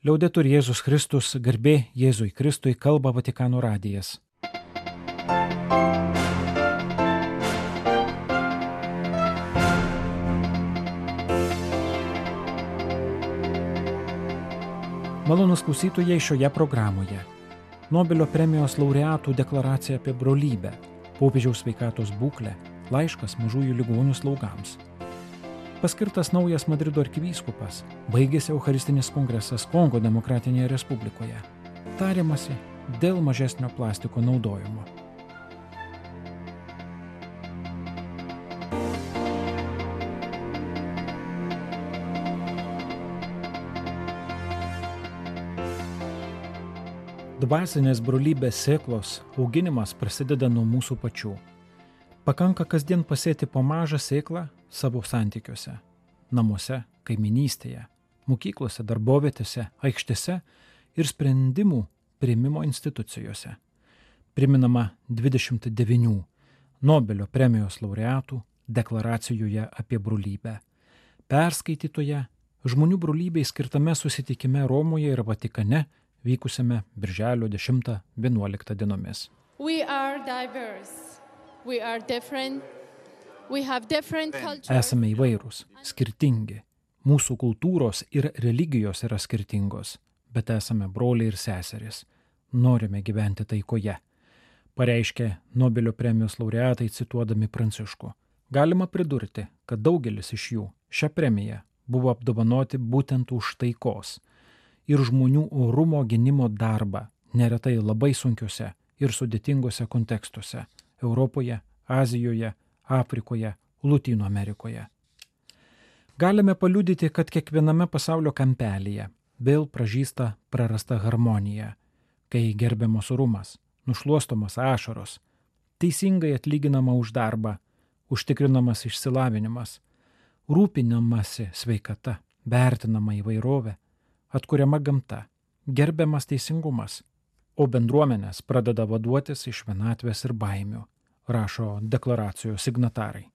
Liaudetur Jėzus Kristus, garbė Jėzui Kristui, kalba Vatikano radijas. Malonus klausytojai šioje programoje. Nobelio premijos laureatų deklaracija apie brolybę, popiežiaus sveikatos būklę, laiškas mažųjų ligonių slaugams. Paskirtas naujas Madrido arkivyskupas, baigėsi Eucharistinis kongresas Kongo Demokratinėje Respublikoje. Tariamasi dėl mažesnio plastiko naudojimo. Dvasinės brolybės sėklos auginimas prasideda nuo mūsų pačių. Pakanka kasdien pasėti po mažą sėklą savo santykiuose - namuose, kaiminystėje, mokyklose, darbovietėse, aikštėse ir sprendimų prieimimo institucijose. Priminama 29 Nobelio premijos laureatų deklaracijoje apie brolybę. Perskaitytoje žmonių brolybei skirtame susitikime Romoje ir Vatikane vykusiame Birželio 10-11 dienomis. Esame įvairūs, skirtingi. Mūsų kultūros ir religijos yra skirtingos, bet esame broliai ir seserys. Norime gyventi taikoje. Pareiškė Nobelio premijos laureatai cituodami Pranciškų. Galima pridurti, kad daugelis iš jų šią premiją buvo apdovanoti būtent už taikos ir žmonių orumo gynimo darbą, neretai labai sunkiuose ir sudėtingose kontekstuose - Europoje, Azijoje, Afrikoje, Lotynų Amerikoje. Galime paliudyti, kad kiekviename pasaulio kampelyje vėl pražįsta prarasta harmonija, kai gerbiamos orumas, nušluostomas ašaros, teisingai atlyginama už darbą, užtikrinamas išsilavinimas, rūpinamasi sveikata, vertinama įvairovė, atkuriama gamta, gerbiamas teisingumas, o bendruomenės pradeda vaduotis iš vienatvės ir baimių, rašo deklaracijos signatarai.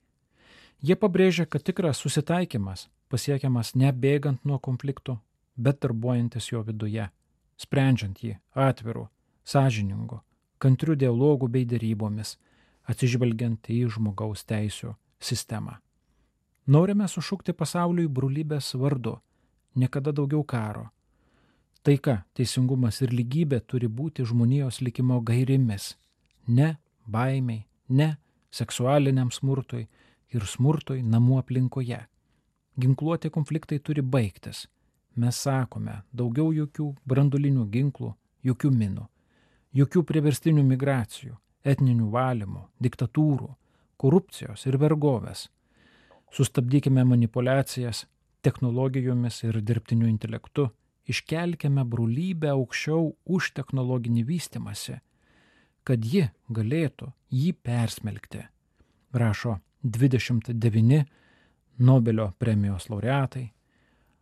Jie pabrėžia, kad tikras susitaikymas pasiekiamas ne bėgant nuo konfliktų, bet darbuojantis jo viduje, sprendžiant jį atviru, sąžiningu, kantriu dialogu bei dėrybomis, atsižvelgiant į žmogaus teisų sistemą. Norime sušukti pasauliui brūlybės vardu niekada daugiau karo. Taika, teisingumas ir lygybė turi būti žmonijos likimo gairimis, ne baimiai, ne seksualiniam smurtui ir smurtui namų aplinkoje. Ginkluoti konfliktai turi baigtis. Mes sakome, daugiau jokių brandulinių ginklų, jokių minų, jokių priverstinių migracijų, etninių valymų, diktatūrų, korupcijos ir vergovės. Sustabdykime manipulacijas, technologijomis ir dirbtiniu intelektu, iškelkime brolybę aukščiau už technologinį vystimąsi, kad ji galėtų jį persmelkti, rašo 29 Nobelio premijos laureatai,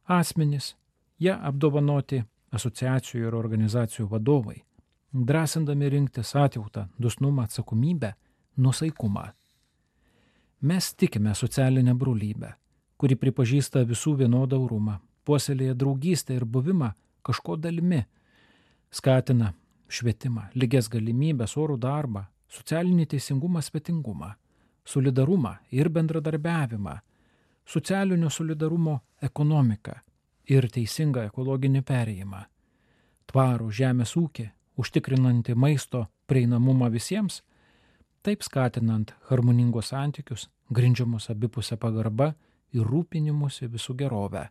asmenys, jie apdovanoti asociacijų ir organizacijų vadovai, drąsindami rinktis atjautą, dusnumą, atsakomybę, nusaikumą. Mes tikime socialinę brolybę kuri pripažįsta visų vienodą orumą, puoselėja draugystę ir buvimą kažko dalimi, skatina švietimą, lygias galimybės, orų darbą, socialinį teisingumą, svetingumą, solidarumą ir bendradarbiavimą, socialinio solidarumo ekonomiką ir teisingą ekologinį perėjimą, tvarų žemės ūkį, užtikrinantį maisto prieinamumą visiems, taip skatinant harmoningos santykius, grindžiamus abipusę pagarbą ir rūpinimuose visų gerovę,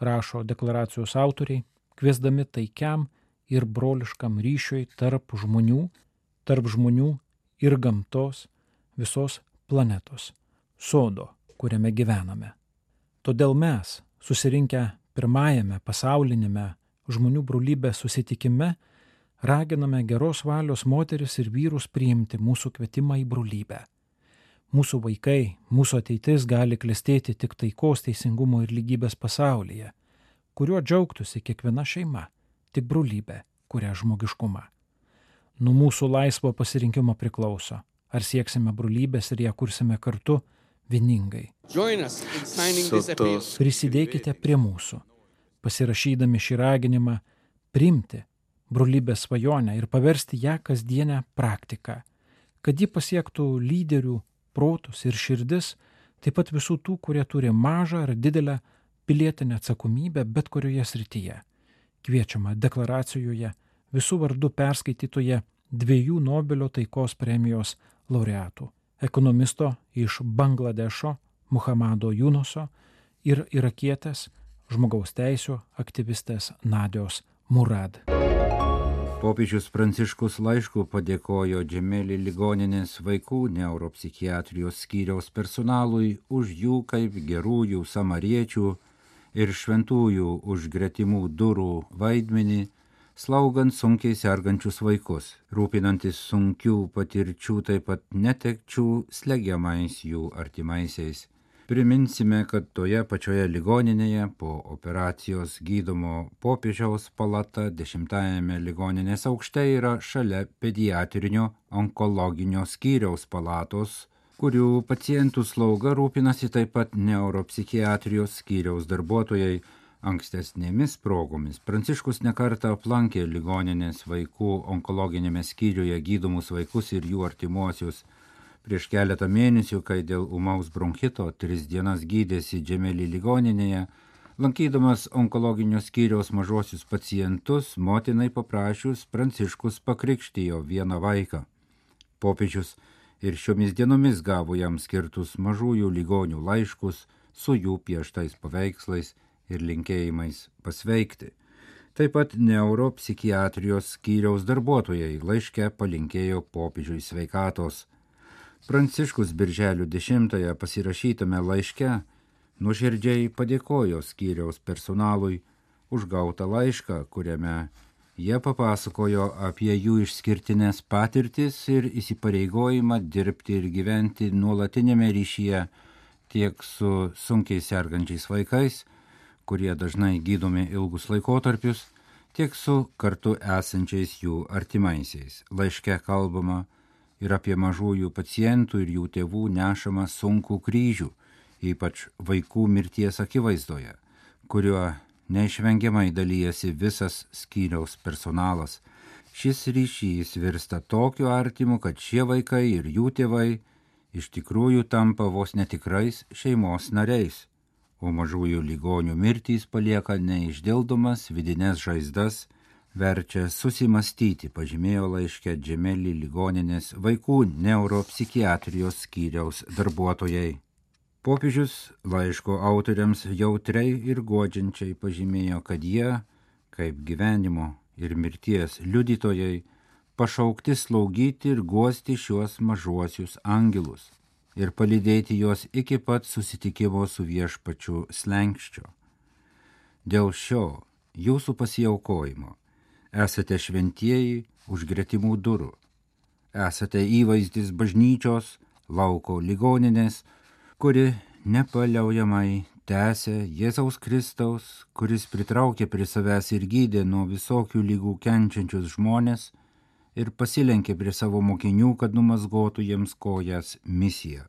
rašo deklaracijos autoriai, kviesdami taikiam ir broliškam ryšiui tarp žmonių, tarp žmonių ir gamtos visos planetos, sodo, kuriame gyvename. Todėl mes, susirinkę pirmajame pasaulinėme žmonių brolybės susitikime, raginame geros valios moteris ir vyrus priimti mūsų kvietimą į brolybę Mūsų vaikai, mūsų ateitis gali klestėti tik taikos, teisingumo ir lygybės pasaulyje, kuriuo džiaugtųsi kiekviena šeima, tik brolybė, kuria žmogiškumą. Nuo mūsų laisvo pasirinkimo priklauso, ar sieksime brolybės ir ją kursime kartu vieningai. Prisidėkite prie mūsų. pasirašydami šį raginimą priimti brolybės svajonę ir paversti ją kasdienę praktiką, kad ji pasiektų lyderių protus ir širdis, taip pat visų tų, kurie turi mažą ar didelę pilietinę atsakomybę bet kurioje srityje. Kviečiama deklaracijoje visų vardų perskaitytoje dviejų Nobelio taikos premijos laureatų - ekonomisto iš Bangladešo Muhammado Junoso ir irakietės žmogaus teisų aktyvistės Nadios Murad. Popiežius Pranciškus laišku padėkojo Džemelį ligoninės vaikų neuropsichiatrijos skyriaus personalui už jų kaip gerųjų samariečių ir šventųjų už gretimų durų vaidmenį, slaugant sunkiai sergančius vaikus, rūpinantis sunkių patirčių taip pat netekčių slegiamais jų artimaisiais Priminsime, kad toje pačioje ligoninėje po operacijos gydomo popiežiaus palata dešimtajame ligoninės aukšte yra šalia pediatrinio onkologinio skyriaus palatos, kurių pacientų slauga rūpinasi taip pat neuropsichiatrijos skyriaus darbuotojai. Ankstesnėmis progomis Pranciškus nekartą aplankė ligoninės vaikų onkologinėme skyriuje gydomus vaikus ir jų artimuosius Prieš keletą mėnesių, kai dėl umaus bronchito tris dienas gydėsi Džemelį ligoninėje, lankydamas onkologinio skyriaus mažosius pacientus, motinai paprašius Pranciškus pakrikštijo vieną vaiką. Popiežius ir šiomis dienomis gavo jam skirtus mažųjų ligonių laiškus su jų pieštais paveikslais ir linkėjimais pasveikti. Taip pat neuropsichiatrijos skyriaus darbuotojai laiške palinkėjo popiežiui sveikatos Pranciškus birželio 10-ąją pasirašytame laiške nuoširdžiai padėkojo skyriaus personalui už gautą laišką, kuriame jie papasakojo apie jų išskirtinės patirtis ir įsipareigojimą dirbti ir gyventi nuolatinėme ryšyje tiek su sunkiai sergančiais vaikais, kurie dažnai gydomi ilgus laikotarpius, tiek su kartu esančiais jų artimaisiais. Laiške kalbama ir apie mažųjų pacientų ir jų tėvų nešamą sunkų kryžių, ypač vaikų mirties akivaizdoje, kuriuo neišvengiamai dalyjasi visas skyriaus personalas. Šis ryšys virsta tokiu artimu, kad šie vaikai ir jų tėvai iš tikrųjų tampa vos netikrais šeimos nariais, o mažųjų ligonių mirtys palieka neišdildomas vidinės žaizdas verčia susimastyti, pažymėjo laiškė Džemelį ligoninės vaikų neuropsichiatrijos skyriaus darbuotojai. Popiežius laiško autoriams jautriai ir godžiančiai pažymėjo, kad jie, kaip gyvenimo ir mirties liudytojai, pašaukti slaugyti ir guosti šiuos mažuosius angelus ir palydėti juos iki pat susitikimo su viešpačiu slengščio. Dėl šio jūsų pasiaukojimo esate šventieji už gretimų durų, esate įvaizdis bažnyčios, lauko ligoninės, kuri nepaliaujamai tęsė Jėzaus Kristaus, kuris pritraukė prie savęs ir gydė nuo visokių lygų kenčiančius žmonės ir pasilenkė prie savo mokinių, kad numazgotų jiems kojas misiją.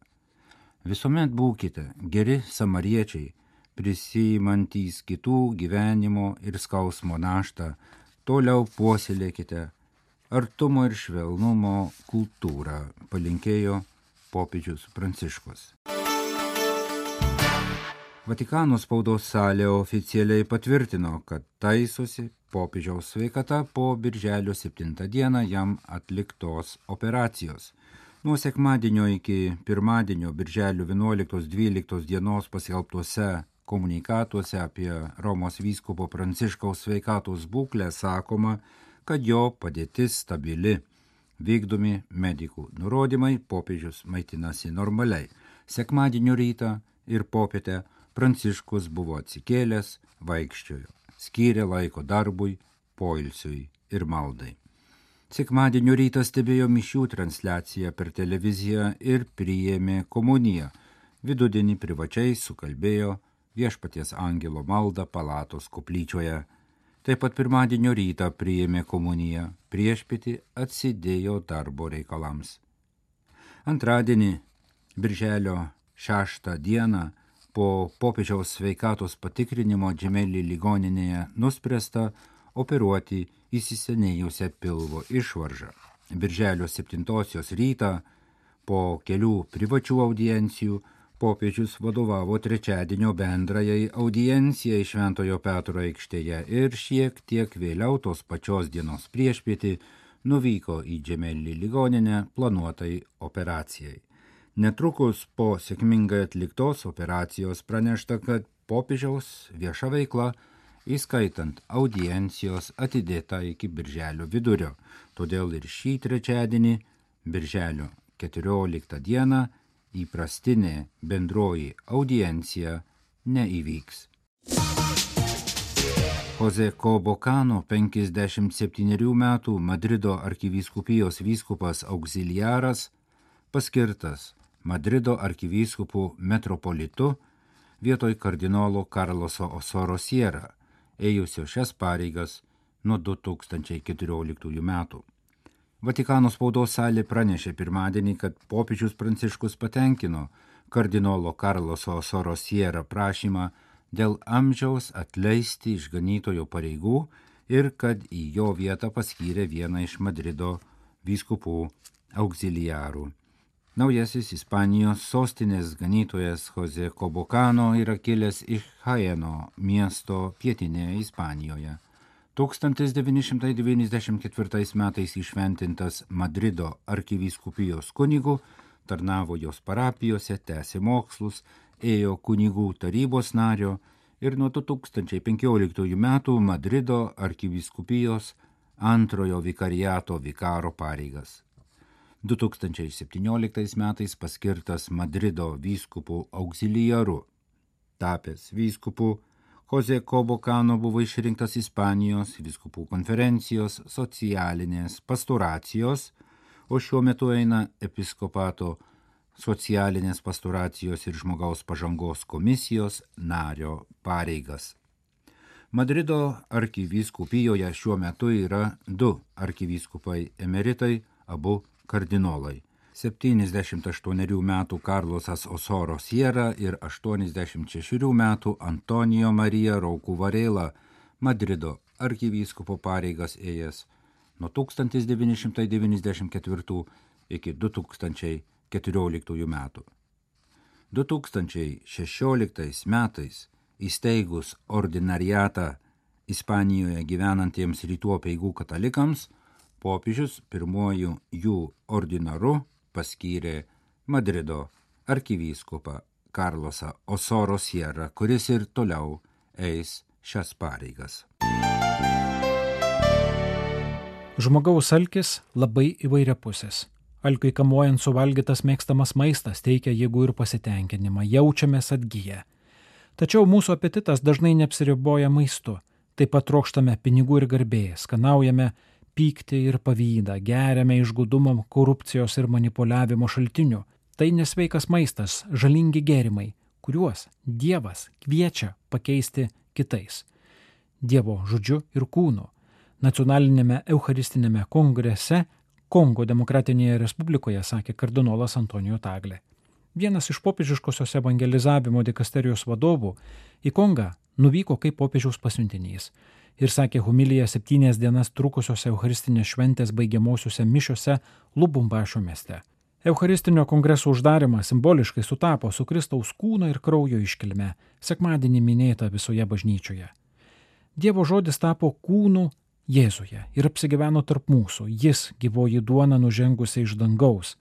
Visuomet būkite geri samariečiai, prisijimantys kitų gyvenimo ir skausmo naštą, toliau puoselėkite artumo ir švelnumo kultūrą, palinkėjo popiežius Pranciškus. Vatikano spaudos salė oficialiai patvirtino, kad taisosi popiežiaus sveikata po birželio 7 dieną jam atliktos operacijos. Nuo sekmadienio iki pirmadienio birželio 11-12 dienos paskelbtuose komunikatuose apie Romos vyskupo Pranciškaus sveikatos būklę sakoma, kad jo padėtis stabili. Vykdomi medikų nurodymai, popiežius maitinasi normaliai. Sekmadienio rytą ir popietę Pranciškus buvo atsikėlęs, vaikščiojo, skyrė laiko darbui, poilsiui ir maldai. Sekmadienio rytą stebėjo mišių transliaciją per televiziją ir priėmė komuniją. Vidudienį privačiai sukalbėjo viešpaties angelo maldą palatos koplyčioje. Taip pat pirmadienio rytą priėmė komuniją, priešpiti atsidėjo darbo reikalams. Antradienį, birželio 6 dieną, po popiežiaus sveikatos patikrinimo džemelį ligoninėje nuspręsta operuoti įsisenėjusią pilvo išvaržą. Birželio 7 rytą po kelių privačių audiencijų popiežius vadovavo trečiadienio bendrajai audiencijai Šventojo Petro aikštėje ir šiek tiek vėliau tos pačios dienos priešpietį nuvyko į Džemelį ligoninę planuotai operacijai. Netrukus po sėkmingai atliktos operacijos pranešta, kad popiežiaus vieša veikla, įskaitant audiencijos, atidėta iki birželio vidurio. Todėl ir šį trečiadienį, birželio 14 dieną, įprastinė bendroji audiencija neįvyks. Jose Kobokano 57 metų Madrido arkivyskupijos vyskupas auxiliaras paskirtas Madrido arkivyskupų metropolitu vietoj kardinolo Karloso Osoro Sierra, ėjusio šias pareigas nuo 2014 metų. Vatikano spaudos salė pranešė pirmadienį, kad popiežius Pranciškus patenkino kardinolo Karloso Sorosiera prašymą dėl amžiaus atleisti iš ganytojo pareigų ir kad į jo vietą paskyrė vieną iš Madrido vyskupų auxiliarų. Naujasis Ispanijos sostinės ganytojas Jose Kobokano yra kilęs iš Jaeno miesto pietinėje Ispanijoje. 1994 metais išventintas Madrido arkivyskupijos kunigų, tarnavo jos parapijose, tęsė mokslus, ėjo kunigų tarybos nario ir nuo 2015 metų Madrido arkivyskupijos antrojo vikariato vikaro pareigas. 2017 metais paskirtas Madrido vyskupų auxiliaru, tapęs vyskupų Jose Kobokano buvo išrinktas Ispanijos viskupų konferencijos socialinės pastoracijos, o šiuo metu eina episkopato socialinės pastoracijos ir žmogaus pažangos komisijos nario pareigas. Madrido arkivyskupijoje šiuo metu yra du arkivyskupai emeritai, abu kardinolai. 78 metų Karlosas Osoro Sierra ir 86 metų Antonijo Marija Raukų Varėla Madrido arkivyskupo pareigas ėjęs nuo 1994 iki 2014 metų. 2016 metais įsteigus ordinariatą Ispanijoje gyvenantiems rytų apeigų katalikams, popiežius pirmojų jų ordinaru paskyrė Madrido arkivyskupą Karlosą Osoro Sierra, kuris ir toliau eis šias pareigas. Žmogaus alkis labai įvairiapusis. Alkiui kamuojant suvalgytas mėgstamas maistas teikia jėgų ir pasitenkinimą, jaučiamės atgyję. Tačiau mūsų apetitas dažnai neapsiriboja maistu, taip pat trokštame pinigų ir garbėjai, skanaujame pyktį ir pavydą, geriame iš gudumo, korupcijos ir manipuliavimo šaltinių. Tai nesveikas maistas, žalingi gėrimai, kuriuos Dievas kviečia pakeisti kitais. Dievo žodžiu ir kūnu. Nacionalinėme Eucharistinėme kongrese Kongo Demokratinėje Respublikoje sakė kardinolas Antonijo Taglė. Vienas iš popiežiškosios evangelizavimo dikasterijos vadovų į Kongą nuvyko kaip popiežiaus pasiuntinys ir sakė humiliją septynias dienas trukusios Eucharistinės šventės baigiamosiuose mišiuose Lubumbašio mieste. Eucharistinio kongreso uždarimas simboliškai sutapo su Kristaus kūno ir kraujo iškilme, sekmadienį minėta visoje bažnyčioje. Dievo žodis tapo kūnu Jėzuje ir apsigyveno tarp mūsų, jis gyvoji duona nužengusi iš dangaus.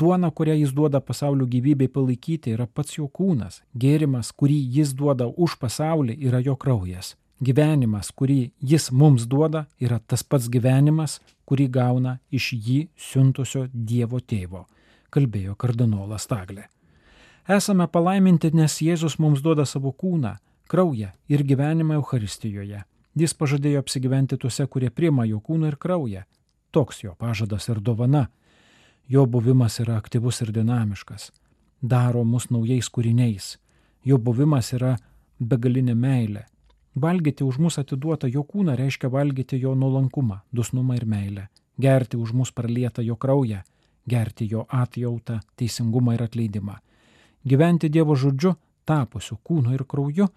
Duona, kurią jis duoda pasaulio gyvybei palaikyti, yra pats jo kūnas. Gėrimas, kurį jis duoda už pasaulį, yra jo kraujas. Gyvenimas, kurį jis mums duoda, yra tas pats gyvenimas, kurį gauna iš jį siuntusio Dievo tėvo, kalbėjo kardinolas Taglė. Esame palaiminti, nes Jėzus mums duoda savo kūną, kraują ir gyvenimą Euharistijoje. Jis pažadėjo apsigyventi tuose, kurie priima jo kūną ir kraują. Toks jo pažadas ir dovana. Jo buvimas yra aktyvus ir dinamiškas, daro mus naujais kūriniais. Jo buvimas yra begalinė meilė, Valgyti už mus atiduotą jo kūną reiškia valgyti jo nuolankumą, dusnumą ir meilę, gerti už mus pralietą jo kraują, gerti jo atjautą, teisingumą ir atleidimą. Gyventi Dievo žodžiu tapusiu kūnu ir krauju,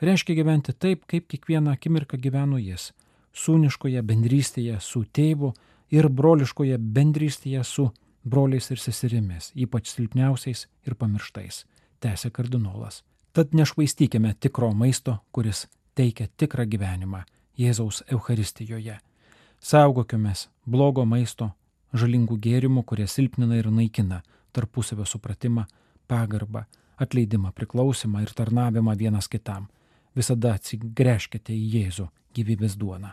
reiškia gyventi taip, kaip kiekvieną akimirką gyveno jis - sūniškoje bendrystėje su tėvu ir broliškoje bendrystėje su broliais ir seserimis, ypač silpniausiais ir pamirštais, tęsė kardinolas. Tad nešvaistykime tikro maisto, kuris teikia tikrą gyvenimą Jėzaus Euharistijoje. Saugokime blogo maisto, žalingų gėrimų, kurie silpnina ir naikina tarpusavio supratimą, pagarbą, atleidimą, priklausimą ir tarnavimą vienas kitam. Visada atsigręžkite į Jėzų gyvybės duoną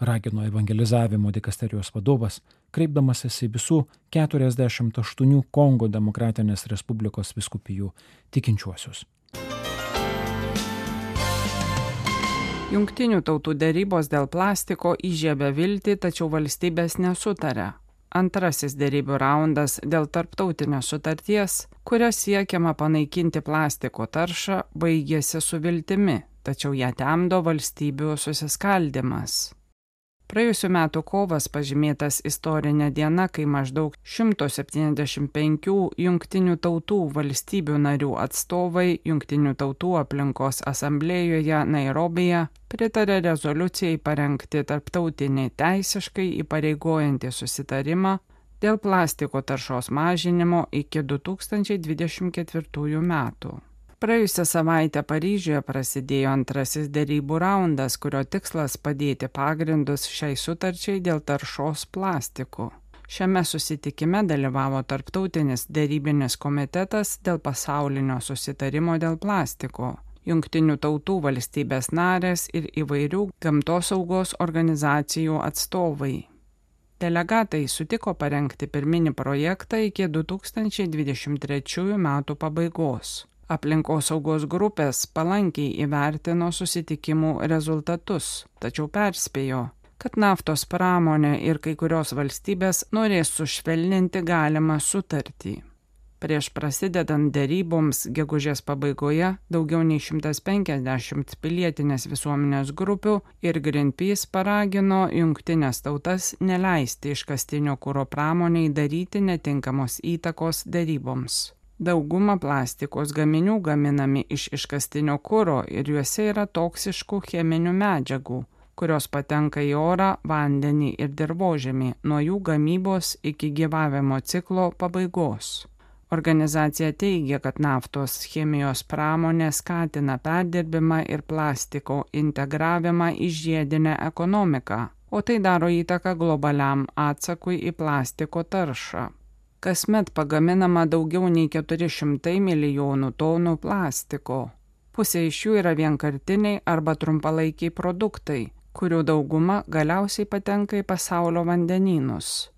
ragino evangelizavimo dikasterijos vadovas, kreipdamasis į visų 48 Kongo demokratinės Respublikos viskupijų tikinčiuosius. Jungtinių tautų dėrybos dėl plastiko įžiebė viltį, tačiau valstybės nesutarė. Antrasis dėrybių raundas dėl tarptautinės sutarties, kuria siekiama panaikinti plastiko taršą, baigėsi su viltimi, tačiau ją temdo valstybių susiskaldimas. Praėjusiu metu kovas pažymėtas istorinė diena, kai maždaug 175 jungtinių tautų valstybių narių atstovai jungtinių tautų aplinkos asamblėjoje Nairobėje pritarė rezoliucijai parengti tarptautinį teisiškai įpareigojantį susitarimą dėl plastiko taršos mažinimo iki 2024 metų. Praėjusią savaitę Paryžiuje prasidėjo antrasis dėrybų raundas, kurio tikslas padėti pagrindus šiai sutarčiai dėl taršos plastikų. Šiame susitikime dalyvavo tarptautinis dėrybinis komitetas dėl pasaulinio susitarimo dėl plastiko, jungtinių tautų valstybės narės ir įvairių gamtosaugos organizacijų atstovai. Delegatai sutiko parengti pirminį projektą iki 2023 metų pabaigos. Aplinkosaugos grupės palankiai įvertino susitikimų rezultatus, tačiau perspėjo, kad naftos pramonė ir kai kurios valstybės norės sušvelninti galimą sutartį. Prieš prasidedant deryboms gegužės pabaigoje daugiau nei 150 pilietinės visuomenės grupių ir Greenpeace paragino jungtinės tautas neleisti iškastinio kūro pramoniai daryti netinkamos įtakos deryboms. Dauguma plastikos gaminių gaminami iš iškastinio kūro ir juose yra toksiškų cheminių medžiagų, kurios patenka į orą, vandenį ir dirbožėmį nuo jų gamybos iki gyvavimo ciklo pabaigos. Organizacija teigia, kad naftos chemijos pramonė skatina perdirbimą ir plastiko integravimą į žiedinę ekonomiką, o tai daro įtaką globaliam atsakui į plastiko taršą kasmet pagaminama daugiau nei 400 milijonų tonų plastiko. Pusė iš jų yra vienkartiniai arba trumpalaikiai produktai, kurių dauguma galiausiai patenka į pasaulio vandenynus.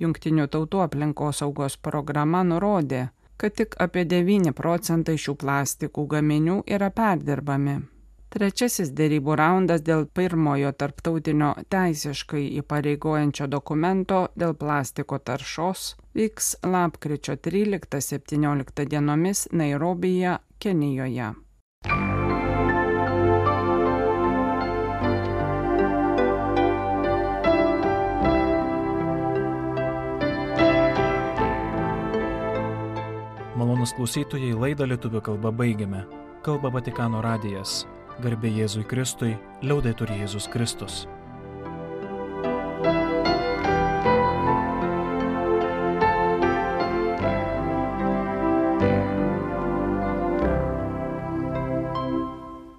Jungtinių tautų aplinkosaugos programa nurodė, kad tik apie 9 procentai šių plastikų gaminių yra perdirbami. Trečiasis dėrybų raundas dėl pirmojo tarptautinio teisiškai įpareigojančio dokumento dėl plastiko taršos vyks lapkričio 13-17 dienomis Nairobije, Kenijoje. Malonus klausytojai laidą lietuvių kalba baigiame. Kalba Vatikano radijas. Garbė Jėzui Kristui, liaudai turi Jėzus Kristus.